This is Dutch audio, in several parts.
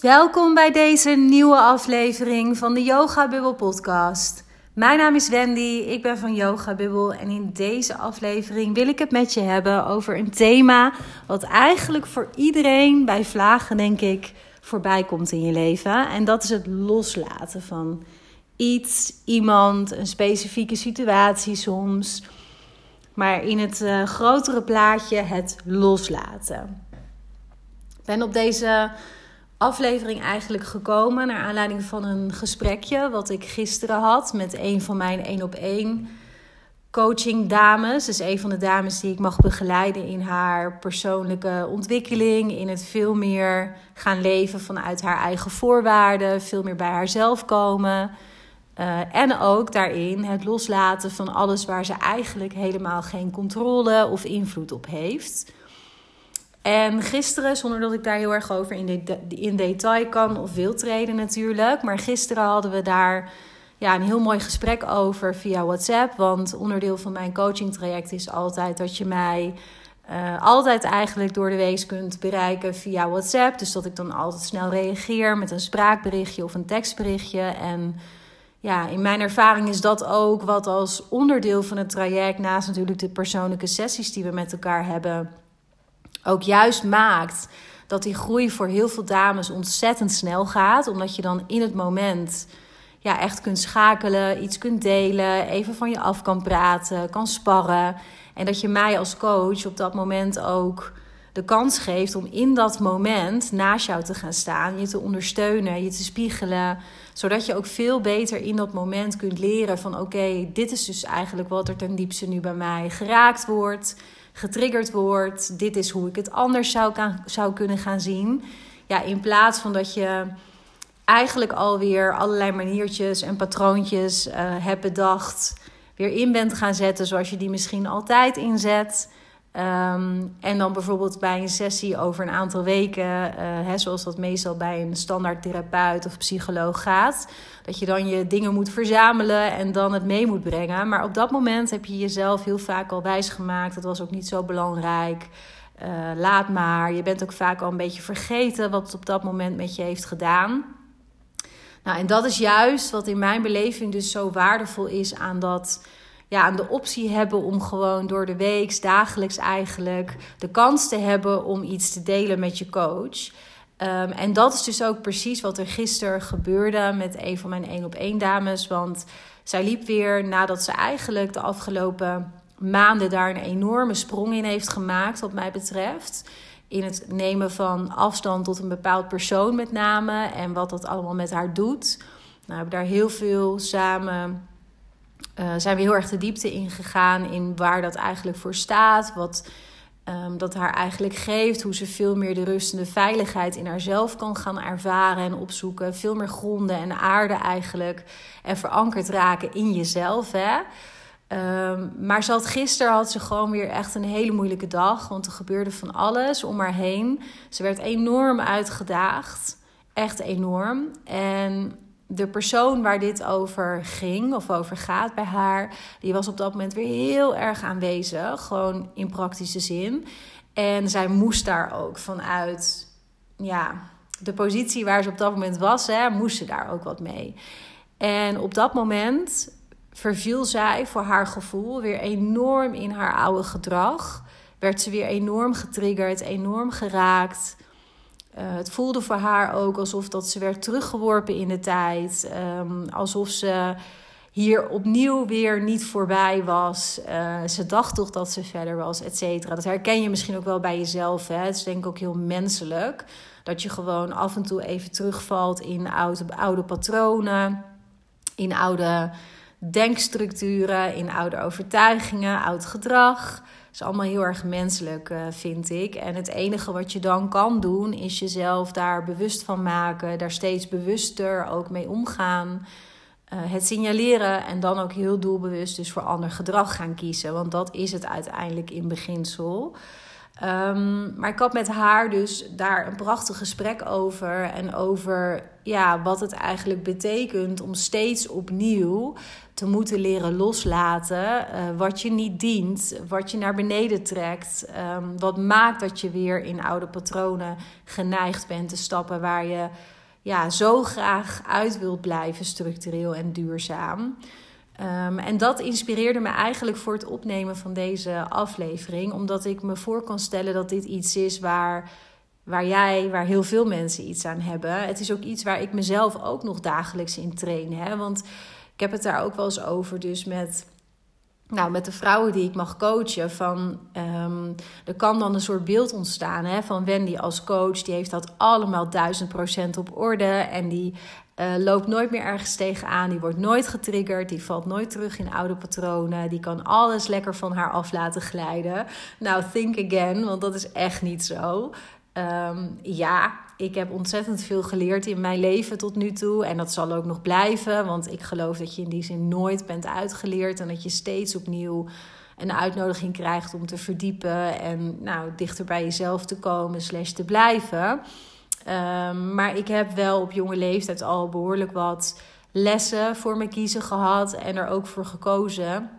Welkom bij deze nieuwe aflevering van de Yoga Bubble podcast. Mijn naam is Wendy, ik ben van Yoga Bubble en in deze aflevering wil ik het met je hebben over een thema wat eigenlijk voor iedereen bij vlagen denk ik voorbij komt in je leven en dat is het loslaten van iets, iemand, een specifieke situatie soms, maar in het uh, grotere plaatje het loslaten. Ik ben op deze aflevering eigenlijk gekomen naar aanleiding van een gesprekje wat ik gisteren had met een van mijn één op één coaching dames. Dus een van de dames die ik mag begeleiden in haar persoonlijke ontwikkeling, in het veel meer gaan leven vanuit haar eigen voorwaarden, veel meer bij haarzelf komen. Uh, en ook daarin het loslaten van alles waar ze eigenlijk helemaal geen controle of invloed op heeft. En gisteren, zonder dat ik daar heel erg over in, in detail kan of wil treden natuurlijk. Maar gisteren hadden we daar ja, een heel mooi gesprek over via WhatsApp. Want onderdeel van mijn coaching traject is altijd dat je mij uh, altijd eigenlijk door de week kunt bereiken via WhatsApp. Dus dat ik dan altijd snel reageer met een spraakberichtje of een tekstberichtje. En ja, in mijn ervaring is dat ook wat als onderdeel van het traject, naast natuurlijk de persoonlijke sessies die we met elkaar hebben ook juist maakt dat die groei voor heel veel dames ontzettend snel gaat. Omdat je dan in het moment ja, echt kunt schakelen, iets kunt delen, even van je af kan praten, kan sparren. En dat je mij als coach op dat moment ook de kans geeft om in dat moment naast jou te gaan staan, je te ondersteunen, je te spiegelen, zodat je ook veel beter in dat moment kunt leren van oké, dit is dus eigenlijk wat er ten diepste nu bij mij geraakt wordt getriggerd wordt. Dit is hoe ik het anders zou, zou kunnen gaan zien. Ja, in plaats van dat je eigenlijk alweer allerlei maniertjes en patroontjes uh, hebt bedacht, weer in bent gaan zetten zoals je die misschien altijd inzet. Ehm, en dan bijvoorbeeld bij een sessie over een aantal weken, uh, hè, zoals dat meestal bij een standaard therapeut of psycholoog gaat, dat je dan je dingen moet verzamelen en dan het mee moet brengen. Maar op dat moment heb je jezelf heel vaak al wijsgemaakt, dat was ook niet zo belangrijk. Uh, laat maar. Je bent ook vaak al een beetje vergeten wat het op dat moment met je heeft gedaan. Nou, en dat is juist wat in mijn beleving dus zo waardevol is aan dat ja, de optie hebben om gewoon door de week, dagelijks eigenlijk, de kans te hebben om iets te delen met je coach. Um, en dat is dus ook precies wat er gisteren gebeurde met een van mijn één op één dames. Want zij liep weer nadat ze eigenlijk de afgelopen maanden daar een enorme sprong in heeft gemaakt, wat mij betreft. In het nemen van afstand tot een bepaald persoon, met name. En wat dat allemaal met haar doet. Nou, we hebben daar heel veel samen uh, zijn we heel erg de diepte ingegaan in waar dat eigenlijk voor staat. Wat um, dat haar eigenlijk geeft. Hoe ze veel meer de rust en de veiligheid in haarzelf kan gaan ervaren en opzoeken. Veel meer gronden en aarde eigenlijk. En verankerd raken in jezelf. Hè? Um, maar ze had, gisteren had ze gewoon weer echt een hele moeilijke dag. Want er gebeurde van alles om haar heen. Ze werd enorm uitgedaagd. Echt enorm. En de persoon waar dit over ging of over gaat bij haar, die was op dat moment weer heel erg aanwezig, gewoon in praktische zin. En zij moest daar ook vanuit, ja, de positie waar ze op dat moment was, hè, moest ze daar ook wat mee. En op dat moment verviel zij voor haar gevoel weer enorm in haar oude gedrag. Werd ze weer enorm getriggerd, enorm geraakt. Uh, het voelde voor haar ook alsof dat ze werd teruggeworpen in de tijd. Um, alsof ze hier opnieuw weer niet voorbij was. Uh, ze dacht toch dat ze verder was, et cetera. Dat herken je misschien ook wel bij jezelf. Hè? Het is denk ik ook heel menselijk. Dat je gewoon af en toe even terugvalt in oude, oude patronen. In oude denkstructuren, in oude overtuigingen, oud gedrag is allemaal heel erg menselijk, uh, vind ik. En het enige wat je dan kan doen, is jezelf daar bewust van maken. Daar steeds bewuster ook mee omgaan. Uh, het signaleren en dan ook heel doelbewust dus voor ander gedrag gaan kiezen. Want dat is het uiteindelijk in beginsel. Ehm, maar ik had met haar dus daar een prachtig gesprek over. En over ja, wat het eigenlijk betekent om steeds opnieuw te moeten leren loslaten. Uh, wat je niet dient, wat je naar beneden trekt. Ehm, wat maakt dat je weer in oude patronen geneigd bent te stappen waar je ja, zo graag uit wilt blijven, structureel en duurzaam. Ehm, en dat inspireerde me eigenlijk voor het opnemen van deze aflevering, omdat ik me voor kan stellen dat dit iets is waar, waar jij, waar heel veel mensen iets aan hebben. Het is ook iets waar ik mezelf ook nog dagelijks in train. Hè? Want ik heb het daar ook wel eens over, dus met nou, met de vrouwen die ik mag coachen, van, um, er kan dan een soort beeld ontstaan hè, van Wendy als coach. Die heeft dat allemaal duizend procent op orde en die uh, loopt nooit meer ergens tegenaan. Die wordt nooit getriggerd, die valt nooit terug in oude patronen. Die kan alles lekker van haar af laten glijden. Nou, think again, want dat is echt niet zo. Um, ja, ik heb ontzettend veel geleerd in mijn leven tot nu toe. En dat zal ook nog blijven. Want ik geloof dat je in die zin nooit bent uitgeleerd. En dat je steeds opnieuw een uitnodiging krijgt om te verdiepen. En nou, dichter bij jezelf te komen, slash te blijven. Um, maar ik heb wel op jonge leeftijd al behoorlijk wat lessen voor me kiezen gehad. En er ook voor gekozen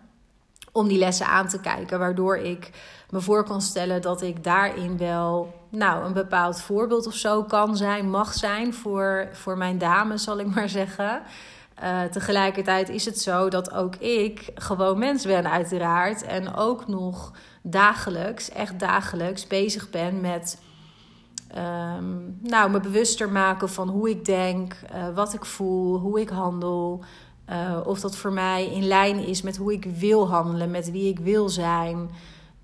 om die lessen aan te kijken. Waardoor ik me voor kan stellen dat ik daarin wel nou, een bepaald voorbeeld of zo kan zijn, mag zijn voor, voor mijn dames, zal ik maar zeggen. Uh, tegelijkertijd is het zo dat ook ik gewoon mens ben, uiteraard. En ook nog dagelijks, echt dagelijks bezig ben met. Um, nou, me bewuster maken van hoe ik denk, uh, wat ik voel, hoe ik handel. Uh, of dat voor mij in lijn is met hoe ik wil handelen, met wie ik wil zijn.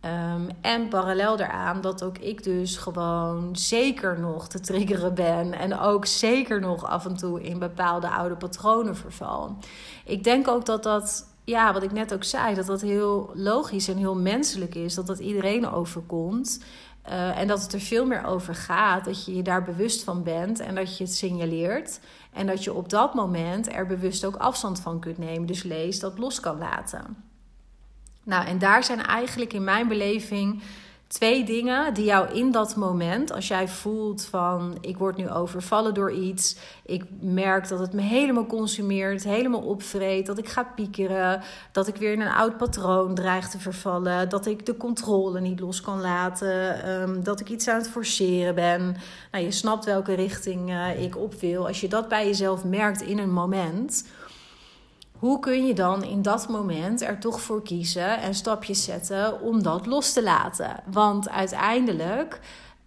Um, en parallel daaraan dat ook ik dus gewoon zeker nog te triggeren ben. En ook zeker nog af en toe in bepaalde oude patronen verval. Ik denk ook dat dat, ja, wat ik net ook zei, dat dat heel logisch en heel menselijk is. Dat dat iedereen overkomt. Uh, en dat het er veel meer over gaat. Dat je je daar bewust van bent en dat je het signaleert. En dat je op dat moment er bewust ook afstand van kunt nemen. Dus lees dat los kan laten. Nou, en daar zijn eigenlijk in mijn beleving twee dingen die jou in dat moment, als jij voelt van ik word nu overvallen door iets, ik merk dat het me helemaal consumeert, helemaal opvreet, dat ik ga piekeren, dat ik weer in een oud patroon dreig te vervallen, dat ik de controle niet los kan laten, ehm, dat ik iets aan het forceren ben. Nou, je snapt welke richting uh, ik op wil. Als je dat bij jezelf merkt in een moment hoe kun je dan in dat moment er toch voor kiezen en stapjes zetten om dat los te laten? Want uiteindelijk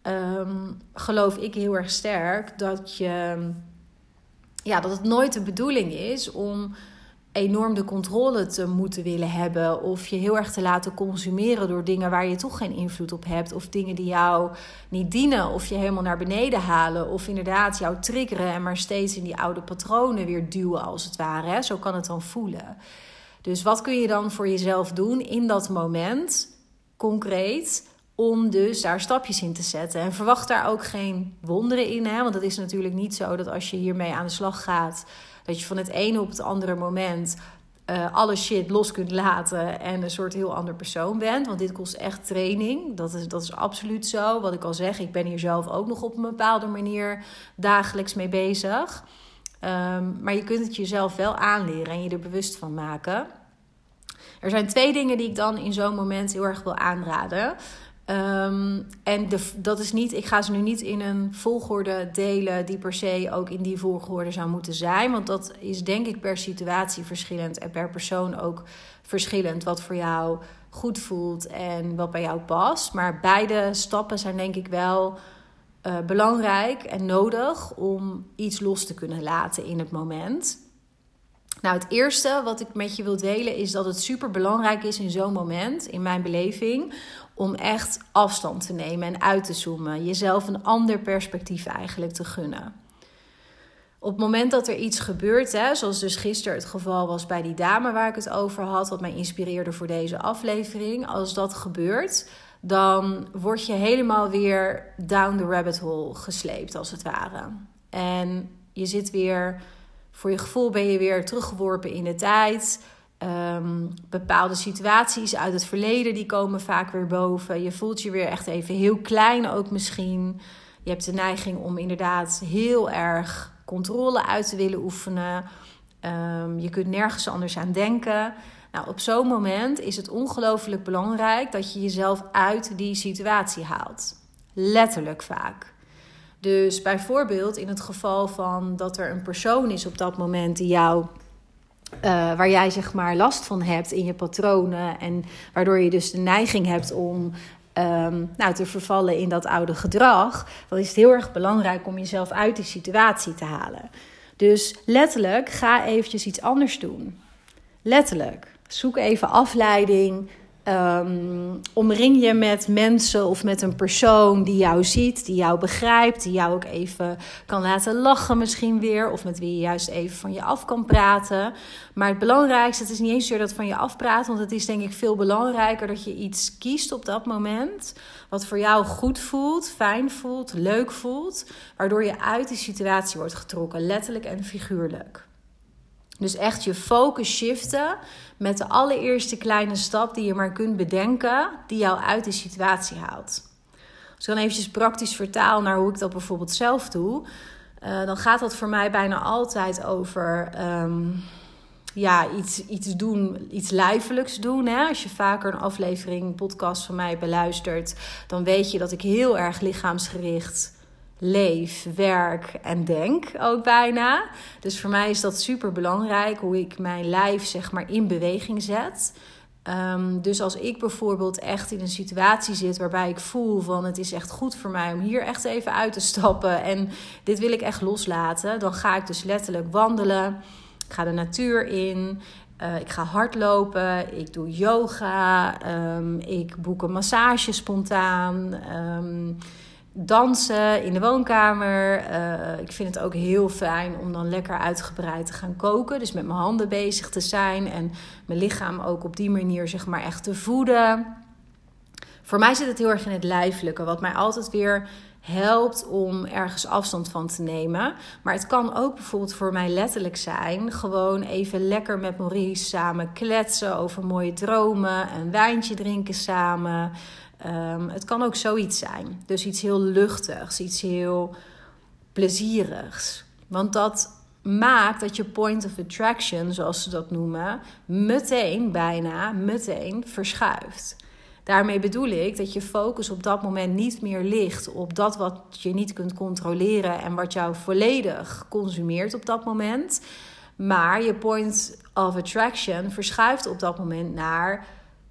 ehm, geloof ik heel erg sterk dat, je, ja, dat het nooit de bedoeling is om enorm de controle te moeten willen hebben. Of je heel erg te laten consumeren door dingen waar je toch geen invloed op hebt. Of dingen die jou niet dienen. Of je helemaal naar beneden halen. Of inderdaad jou triggeren en maar steeds in die oude patronen weer duwen als het ware. Zo kan het dan voelen. Dus wat kun je dan voor jezelf doen in dat moment, concreet, om dus daar stapjes in te zetten. En verwacht daar ook geen wonderen in, hè? want het is natuurlijk niet zo dat als je hiermee aan de slag gaat, dat je van het ene op het andere moment uh, alle shit los kunt laten en een soort heel ander persoon bent. Want dit kost echt training. Dat is, dat is absoluut zo. Wat ik al zeg, ik ben hier zelf ook nog op een bepaalde manier dagelijks mee bezig. Um, maar je kunt het jezelf wel aanleren en je er bewust van maken. Er zijn twee dingen die ik dan in zo'n moment heel erg wil aanraden. Um, en dat is niet, ik ga ze nu niet in een volgorde delen die per se ook in die volgorde zou moeten zijn. Want dat is denk ik per situatie verschillend en per persoon ook verschillend. Wat voor jou goed voelt en wat bij jou past. Maar beide stappen zijn denk ik wel uh, belangrijk en nodig om iets los te kunnen laten in het moment. Nou, het eerste wat ik met je wil delen is dat het super belangrijk is in zo'n moment, in mijn beleving, om echt afstand te nemen en uit te zoomen. Jezelf een ander perspectief eigenlijk te gunnen. Op het moment dat er iets gebeurt, hè, zoals dus gisteren het geval was bij die dame waar ik het over had, wat mij inspireerde voor deze aflevering, als dat gebeurt, dan word je helemaal weer down the rabbit hole gesleept, als het ware. En je zit weer, voor je gevoel ben je weer teruggeworpen in de tijd. Ehm, bepaalde situaties uit het verleden die komen vaak weer boven. Je voelt je weer echt even heel klein ook misschien. Je hebt de neiging om inderdaad heel erg controle uit te willen oefenen. Ehm, je kunt nergens anders aan denken. Nou, op zo'n moment is het ongelooflijk belangrijk dat je jezelf uit die situatie haalt. Letterlijk vaak. Dus bijvoorbeeld in het geval van dat er een persoon is op dat moment die jou. Uh, waar jij zeg maar last van hebt in je patronen. En waardoor je dus de neiging hebt om um, nou, te vervallen in dat oude gedrag. Dan is het heel erg belangrijk om jezelf uit die situatie te halen. Dus letterlijk, ga eventjes iets anders doen. Letterlijk. Zoek even afleiding. Um, omring je met mensen of met een persoon die jou ziet, die jou begrijpt, die jou ook even kan laten lachen misschien weer, of met wie je juist even van je af kan praten. Maar het belangrijkste, het is niet eens zozeer dat van je afpraten, want het is denk ik veel belangrijker dat je iets kiest op dat moment wat voor jou goed voelt, fijn voelt, leuk voelt, waardoor je uit die situatie wordt getrokken, letterlijk en figuurlijk. Dus echt je focus shiften met de allereerste kleine stap die je maar kunt bedenken, die jou uit die situatie haalt. Als ik dan eventjes praktisch vertaal naar hoe ik dat bijvoorbeeld zelf doe, uh, dan gaat dat voor mij bijna altijd over um, ja, iets, iets doen, iets lijfelijks doen. Hè? Als je vaker een aflevering, podcast van mij beluistert, dan weet je dat ik heel erg lichaamsgericht leef, werk en denk ook bijna. Dus voor mij is dat super belangrijk hoe ik mijn lijf zeg maar in beweging zet. Um, dus als ik bijvoorbeeld echt in een situatie zit waarbij ik voel van het is echt goed voor mij om hier echt even uit te stappen en dit wil ik echt loslaten, dan ga ik dus letterlijk wandelen. Ik ga de natuur in. Uh, ik ga hardlopen, ik doe yoga, um, ik boek een massage spontaan. Um, dansen in de woonkamer. Uh, ik vind het ook heel fijn om dan lekker uitgebreid te gaan koken. Dus met mijn handen bezig te zijn en mijn lichaam ook op die manier zeg maar echt te voeden. Voor mij zit het heel erg in het lijfelijke, wat mij altijd weer helpt om ergens afstand van te nemen. Maar het kan ook bijvoorbeeld voor mij letterlijk zijn: gewoon even lekker met Maurice samen kletsen over mooie dromen, een wijntje drinken samen. Um, het kan ook zoiets zijn. Dus iets heel luchtigs, iets heel plezierigs. Want dat maakt dat je point of attraction, zoals ze dat noemen, meteen, bijna meteen verschuift. Daarmee bedoel ik dat je focus op dat moment niet meer ligt op dat wat je niet kunt controleren en wat jou volledig consumeert op dat moment. Maar je point of attraction verschuift op dat moment naar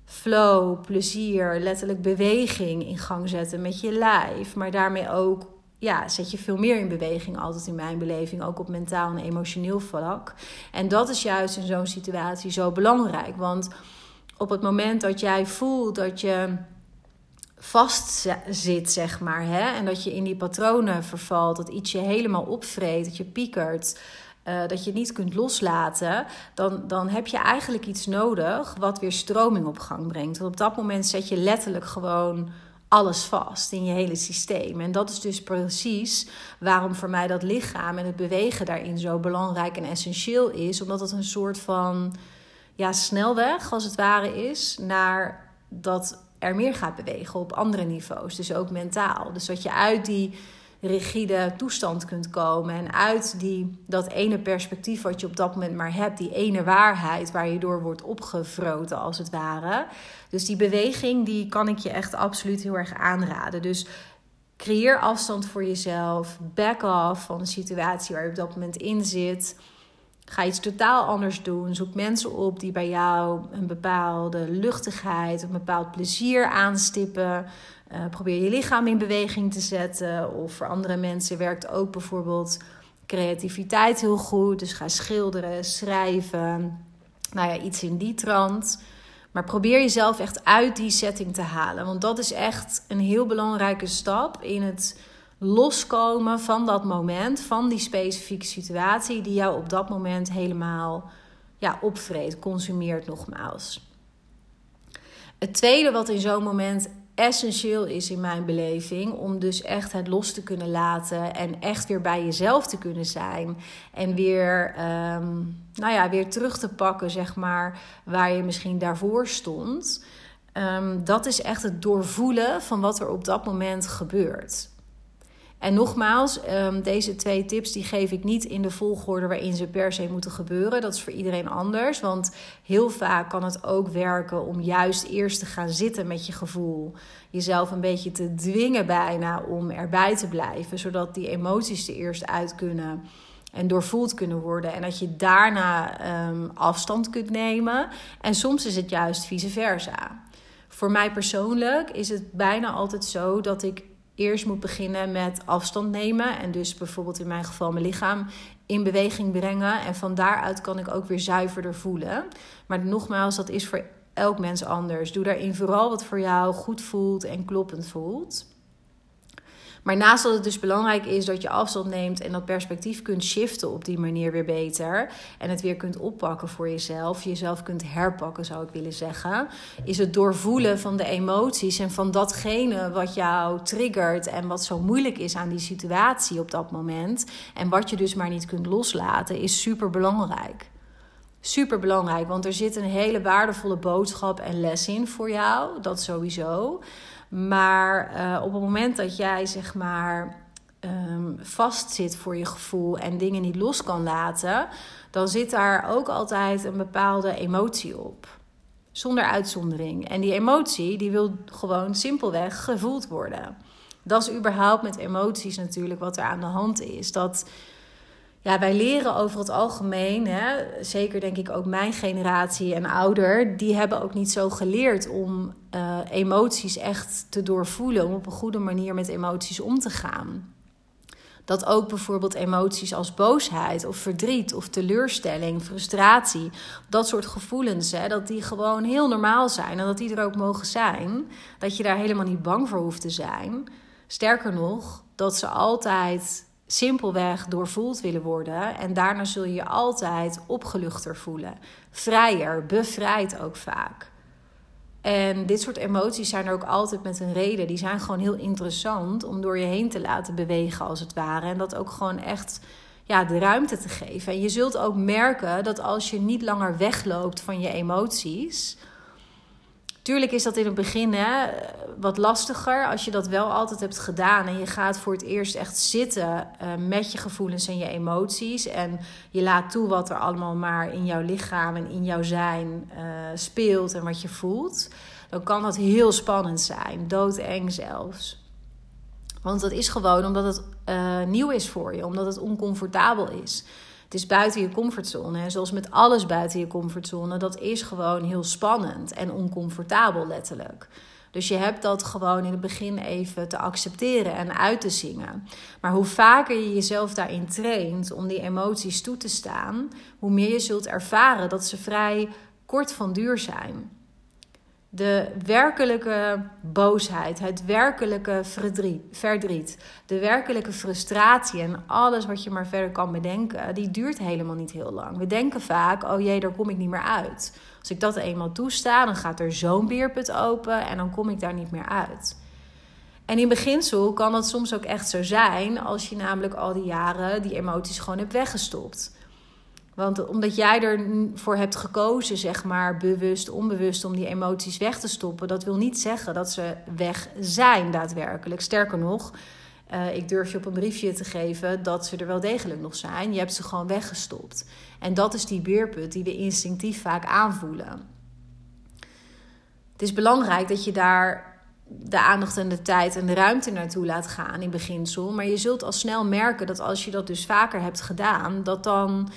flow, plezier, letterlijk beweging in gang zetten met je lijf. Maar daarmee ook ja, zet je veel meer in beweging, altijd in mijn beleving, ook op mentaal en emotioneel vlak. En dat is juist in zo'n situatie zo belangrijk. Want op het moment dat jij voelt dat je vast zit, zeg maar, hè, en dat je in die patronen vervalt, dat iets je helemaal opvreet, dat je piekert, uh, dat je niet kunt loslaten, dan, dan heb je eigenlijk iets nodig wat weer stroming op gang brengt. Want op dat moment zet je letterlijk gewoon alles vast in je hele systeem. En dat is dus precies waarom voor mij dat lichaam en het bewegen daarin zo belangrijk en essentieel is, omdat het een soort van ja, snelweg, als het ware, is naar dat er meer gaat bewegen op andere niveaus. Dus ook mentaal. Dus dat je uit die rigide toestand kunt komen. En uit die, dat ene perspectief wat je op dat moment maar hebt, die ene waarheid waar je door wordt opgevroten als het ware. Dus die beweging, die kan ik je echt absoluut heel erg aanraden. Dus creëer afstand voor jezelf. Back off van de situatie waar je op dat moment in zit. Ga iets totaal anders doen. Zoek mensen op die bij jou een bepaalde luchtigheid, een bepaald plezier aanstippen. Uh, probeer je lichaam in beweging te zetten. Of voor andere mensen werkt ook bijvoorbeeld creativiteit heel goed. Dus ga schilderen, schrijven. Nou ja, iets in die trant. Maar probeer jezelf echt uit die setting te halen. Want dat is echt een heel belangrijke stap in het loskomen van dat moment, van die specifieke situatie die jou op dat moment helemaal ja, opvreet, consumeert nogmaals. Het tweede wat in zo'n moment essentieel is in mijn beleving om dus echt het los te kunnen laten en echt weer bij jezelf te kunnen zijn en weer, ehm, nou ja, weer terug te pakken, zeg maar, waar je misschien daarvoor stond. Ehm, dat is echt het doorvoelen van wat er op dat moment gebeurt. En nogmaals, ehm, deze twee tips die geef ik niet in de volgorde waarin ze per se moeten gebeuren. Dat is voor iedereen anders. Want heel vaak kan het ook werken om juist eerst te gaan zitten met je gevoel. Jezelf een beetje te dwingen bijna om erbij te blijven. Zodat die emoties er eerst uit kunnen en doorvoeld kunnen worden. En dat je daarna um, afstand kunt nemen. En soms is het juist vice versa. Voor mij persoonlijk is het bijna altijd zo dat ik eerst moet beginnen met afstand nemen. En dus bijvoorbeeld in mijn geval mijn lichaam in beweging brengen. En van daaruit kan ik ook weer zuiverder voelen. Maar nogmaals, dat is voor elk mens anders. Doe daarin vooral wat voor jou goed voelt en kloppend voelt. Maar naast dat het dus belangrijk is dat je afstand neemt en dat perspectief kunt shiften op die manier weer beter. En het weer kunt oppakken voor jezelf. Jezelf kunt herpakken, zou ik willen zeggen. Is het doorvoelen van de emoties en van datgene wat jou triggert. En wat zo moeilijk is aan die situatie op dat moment. En wat je dus maar niet kunt loslaten, is super belangrijk. Super belangrijk, want er zit een hele waardevolle boodschap en les in voor jou. Dat sowieso. Maar uh, op het moment dat jij zeg maar um, vastzit voor je gevoel en dingen niet los kan laten, dan zit daar ook altijd een bepaalde emotie op. Zonder uitzondering. En die emotie die wil gewoon simpelweg gevoeld worden. Dat is überhaupt met emoties natuurlijk wat er aan de hand is. Dat ja, wij leren over het algemeen, hè, zeker denk ik ook mijn generatie en ouder, die hebben ook niet zo geleerd om uh, emoties echt te doorvoelen, om op een goede manier met emoties om te gaan. Dat ook bijvoorbeeld emoties als boosheid of verdriet of teleurstelling, frustratie, dat soort gevoelens, hè, dat die gewoon heel normaal zijn en dat die er ook mogen zijn. Dat je daar helemaal niet bang voor hoeft te zijn. Sterker nog, dat ze altijd simpelweg doorvoeld willen worden. En daarna zul je je altijd opgeluchter voelen. Vrijer, bevrijd ook vaak. En dit soort emoties zijn er ook altijd met een reden. Die zijn gewoon heel interessant om door je heen te laten bewegen, als het ware. En dat ook gewoon echt ja, de ruimte te geven. En je zult ook merken dat als je niet langer wegloopt van je emoties Tuurlijk is dat in het begin wat lastiger als je dat wel altijd hebt gedaan en je gaat voor het eerst echt zitten uh, met je gevoelens en je emoties en je laat toe wat er allemaal maar in jouw lichaam en in jouw zijn uh, speelt en wat je voelt, dan kan dat heel spannend zijn, doodeng zelfs. Want dat is gewoon omdat het uh, nieuw is voor je, omdat het oncomfortabel is. Het is buiten je comfortzone. En zoals met alles buiten je comfortzone, dat is gewoon heel spannend en oncomfortabel letterlijk. Dus je hebt dat gewoon in het begin even te accepteren en uit te zingen. Maar hoe vaker je jezelf daarin traint om die emoties toe te staan, hoe meer je zult ervaren dat ze vrij kort van duur zijn de werkelijke boosheid, het werkelijke verdriet, de werkelijke frustratie en alles wat je maar verder kan bedenken, die duurt helemaal niet heel lang. We denken vaak, oh jee, daar kom ik niet meer uit. Als ik dat eenmaal toesta, dan gaat er zo'n beerput open en dan kom ik daar niet meer uit. En in beginsel kan dat soms ook echt zo zijn als je namelijk al die jaren die emoties gewoon hebt weggestopt. Want omdat jij ervoor hebt gekozen, zeg maar, bewust, onbewust, om die emoties weg te stoppen, dat wil niet zeggen dat ze weg zijn daadwerkelijk. Sterker nog, uh, ik durf je op een briefje te geven dat ze er wel degelijk nog zijn. Je hebt ze gewoon weggestopt. En dat is die beerput die we instinctief vaak aanvoelen. Het is belangrijk dat je daar de aandacht en de tijd en de ruimte naartoe laat gaan in beginsel. Maar je zult al snel merken dat als je dat dus vaker hebt gedaan, dat dan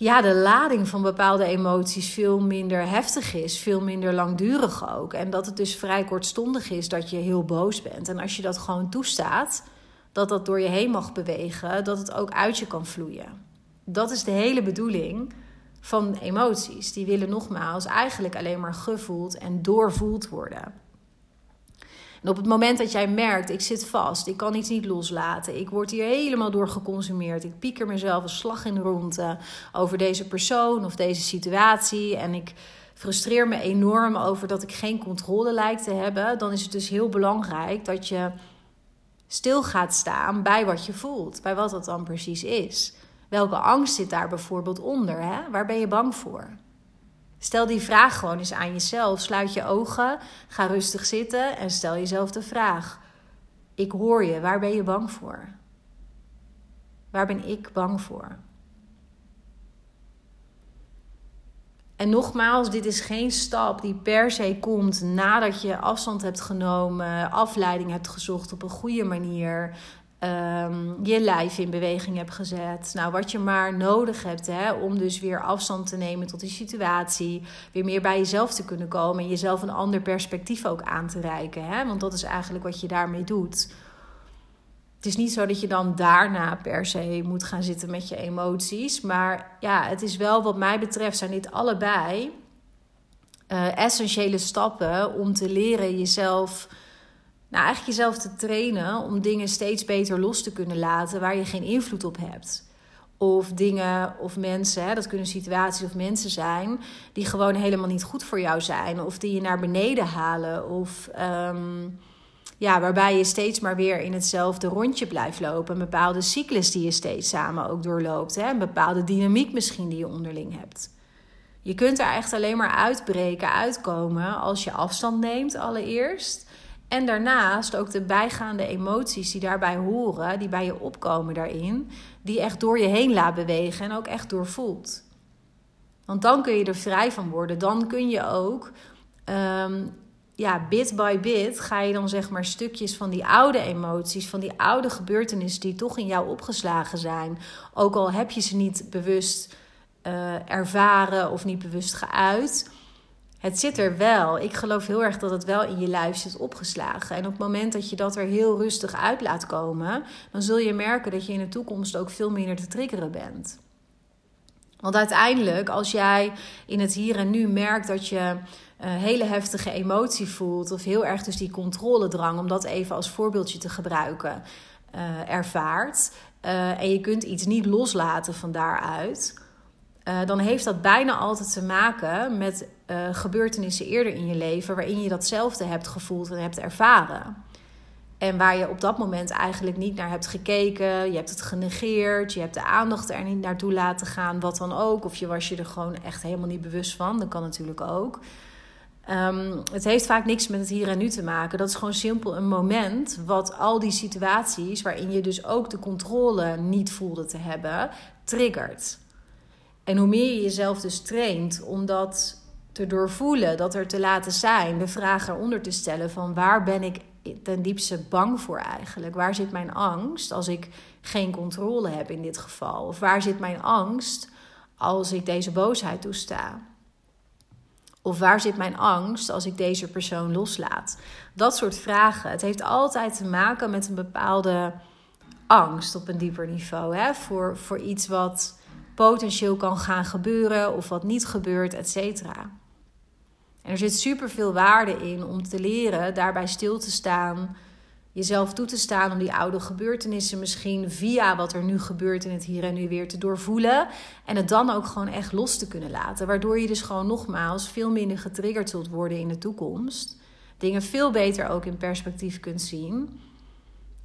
ja, de lading van bepaalde emoties veel minder heftig is, veel minder langdurig ook. En dat het dus vrij kortstondig is dat je heel boos bent. En als je dat gewoon toestaat, dat dat door je heen mag bewegen, dat het ook uit je kan vloeien. Dat is de hele bedoeling van emoties. Die willen nogmaals eigenlijk alleen maar gevoeld en doorvoeld worden. En op het moment dat jij merkt, ik zit vast, ik kan iets niet loslaten, ik word hier helemaal door geconsumeerd, ik pieker mezelf een slag in de ronde over deze persoon of deze situatie en ik frustreer me enorm over dat ik geen controle lijkt te hebben, dan is het dus heel belangrijk dat je stil gaat staan bij wat je voelt, bij wat dat dan precies is. Welke angst zit daar bijvoorbeeld onder? Hè? Waar ben je bang voor? Stel die vraag gewoon eens aan jezelf. Sluit je ogen, ga rustig zitten en stel jezelf de vraag: Ik hoor je, waar ben je bang voor? Waar ben ik bang voor? En nogmaals, dit is geen stap die per se komt nadat je afstand hebt genomen, afleiding hebt gezocht op een goede manier, um, je lijf in beweging hebt gezet. Nou, wat je maar nodig hebt hè, om dus weer afstand te nemen tot die situatie, weer meer bij jezelf te kunnen komen en jezelf een ander perspectief ook aan te reiken. Hè? Want dat is eigenlijk wat je daarmee doet. Het is niet zo dat je dan daarna per se moet gaan zitten met je emoties. Maar ja, het is wel wat mij betreft zijn dit allebei uh, essentiële stappen om te leren jezelf, nou eigenlijk jezelf te trainen om dingen steeds beter los te kunnen laten waar je geen invloed op hebt. Of dingen of mensen, hè, dat kunnen situaties of mensen zijn, die gewoon helemaal niet goed voor jou zijn. Of die je naar beneden halen. Of um, ja, waarbij je steeds maar weer in hetzelfde rondje blijft lopen. Een bepaalde cyclus die je steeds samen ook doorloopt. Hè? Een bepaalde dynamiek misschien die je onderling hebt. Je kunt er echt alleen maar uitbreken, uitkomen als je afstand neemt allereerst. En daarnaast ook de bijgaande emoties die daarbij horen, die bij je opkomen daarin, die echt door je heen laat bewegen en ook echt doorvoelt. Want dan kun je er vrij van worden. Dan kun je ook ehm, ja, bit by bit ga je dan zeg maar stukjes van die oude emoties, van die oude gebeurtenissen die toch in jou opgeslagen zijn. Ook al heb je ze niet bewust uh, ervaren of niet bewust geuit. Het zit er wel. Ik geloof heel erg dat het wel in je lijf zit opgeslagen. En op het moment dat je dat er heel rustig uit laat komen, dan zul je merken dat je in de toekomst ook veel minder te triggeren bent. Want uiteindelijk, als jij in het hier en nu merkt dat je uh, hele heftige emotie voelt, of heel erg dus die controledrang, om dat even als voorbeeldje te gebruiken, uh, ervaart. Uh, en je kunt iets niet loslaten van daaruit. Dan heeft dat bijna altijd te maken met gebeurtenissen eerder in je leven waarin je datzelfde hebt gevoeld en hebt ervaren. En waar je op dat moment eigenlijk niet naar hebt gekeken. Je hebt het genegeerd. Je hebt de aandacht er niet naartoe laten gaan. Wat dan ook. Of je was je er gewoon echt helemaal niet bewust van. Dat kan natuurlijk ook. Um, het heeft vaak niks met het hier en nu te maken. Dat is gewoon simpel een moment wat al die situaties waarin je dus ook de controle niet voelde te hebben, triggert. En hoe meer je jezelf dus traint om dat te doorvoelen, dat er te laten zijn, de vraag eronder te stellen van waar ben ik ten diepste bang voor eigenlijk? Waar zit mijn angst als ik geen controle heb in dit geval? Of waar zit mijn angst als ik deze boosheid toesta? Of waar zit mijn angst als ik deze persoon loslaat? Dat soort vragen. Het heeft altijd te maken met een bepaalde angst op een dieper niveau. Hè? Voor, voor iets wat potentieel kan gaan gebeuren of wat niet gebeurt, et cetera. En er zit superveel waarde in om te leren daarbij stil te staan jezelf toe te staan om die oude gebeurtenissen misschien via wat er nu gebeurt in het hier en nu weer te doorvoelen. En het dan ook gewoon echt los te kunnen laten. Waardoor je dus gewoon nogmaals veel minder getriggerd zult worden in de toekomst. Dingen veel beter ook in perspectief kunt zien.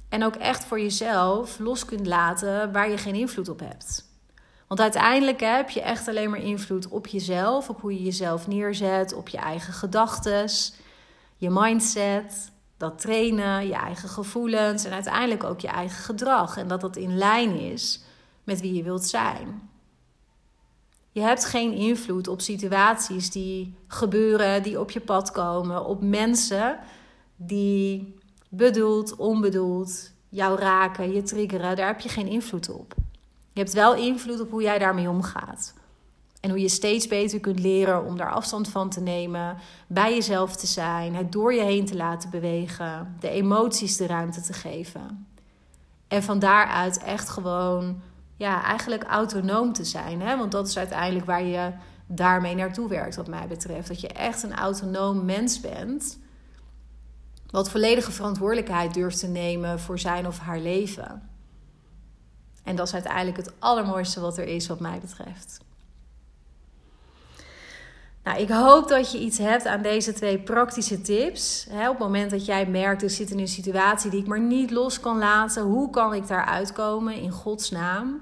En ook echt voor jezelf los kunt laten waar je geen invloed op hebt. Want uiteindelijk heb je echt alleen maar invloed op jezelf, op hoe je jezelf neerzet, op je eigen gedachten, je mindset dat trainen, je eigen gevoelens en uiteindelijk ook je eigen gedrag. En dat dat in lijn is met wie je wilt zijn. Je hebt geen invloed op situaties die gebeuren, die op je pad komen, op mensen die bedoeld, onbedoeld jou raken, je triggeren. Daar heb je geen invloed op. Je hebt wel invloed op hoe jij daarmee omgaat. En hoe je steeds beter kunt leren om daar afstand van te nemen, bij jezelf te zijn, het door je heen te laten bewegen, de emoties de ruimte te geven. En van daaruit echt gewoon, ja, eigenlijk autonoom te zijn. Hè? Want dat is uiteindelijk waar je daarmee naartoe werkt, wat mij betreft. Dat je echt een autonoom mens bent, wat volledige verantwoordelijkheid durft te nemen voor zijn of haar leven. En dat is uiteindelijk het allermooiste wat er is, wat mij betreft. Nou, ik hoop dat je iets hebt aan deze twee praktische tips. op het moment dat jij merkt, ik zit in een situatie die ik maar niet los kan laten. Hoe kan ik daar uitkomen in Gods naam?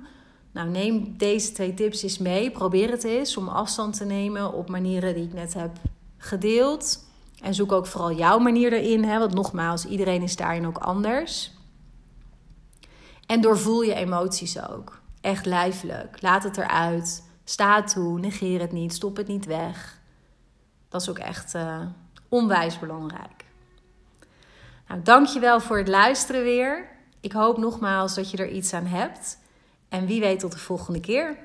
Nou, neem deze twee tips eens mee. Probeer het eens om afstand te nemen op manieren die ik net heb gedeeld. En zoek ook vooral jouw manier erin. Want nogmaals, iedereen is daarin ook anders. En doorvoel je emoties ook. Echt lijfelijk. Laat het eruit. Sta toe. Negeer het niet. Stop het niet weg. Dat is ook echt uh, onwijs belangrijk. Nou, dankjewel voor het luisteren weer. Ik hoop nogmaals dat je er iets aan hebt. En wie weet tot de volgende keer.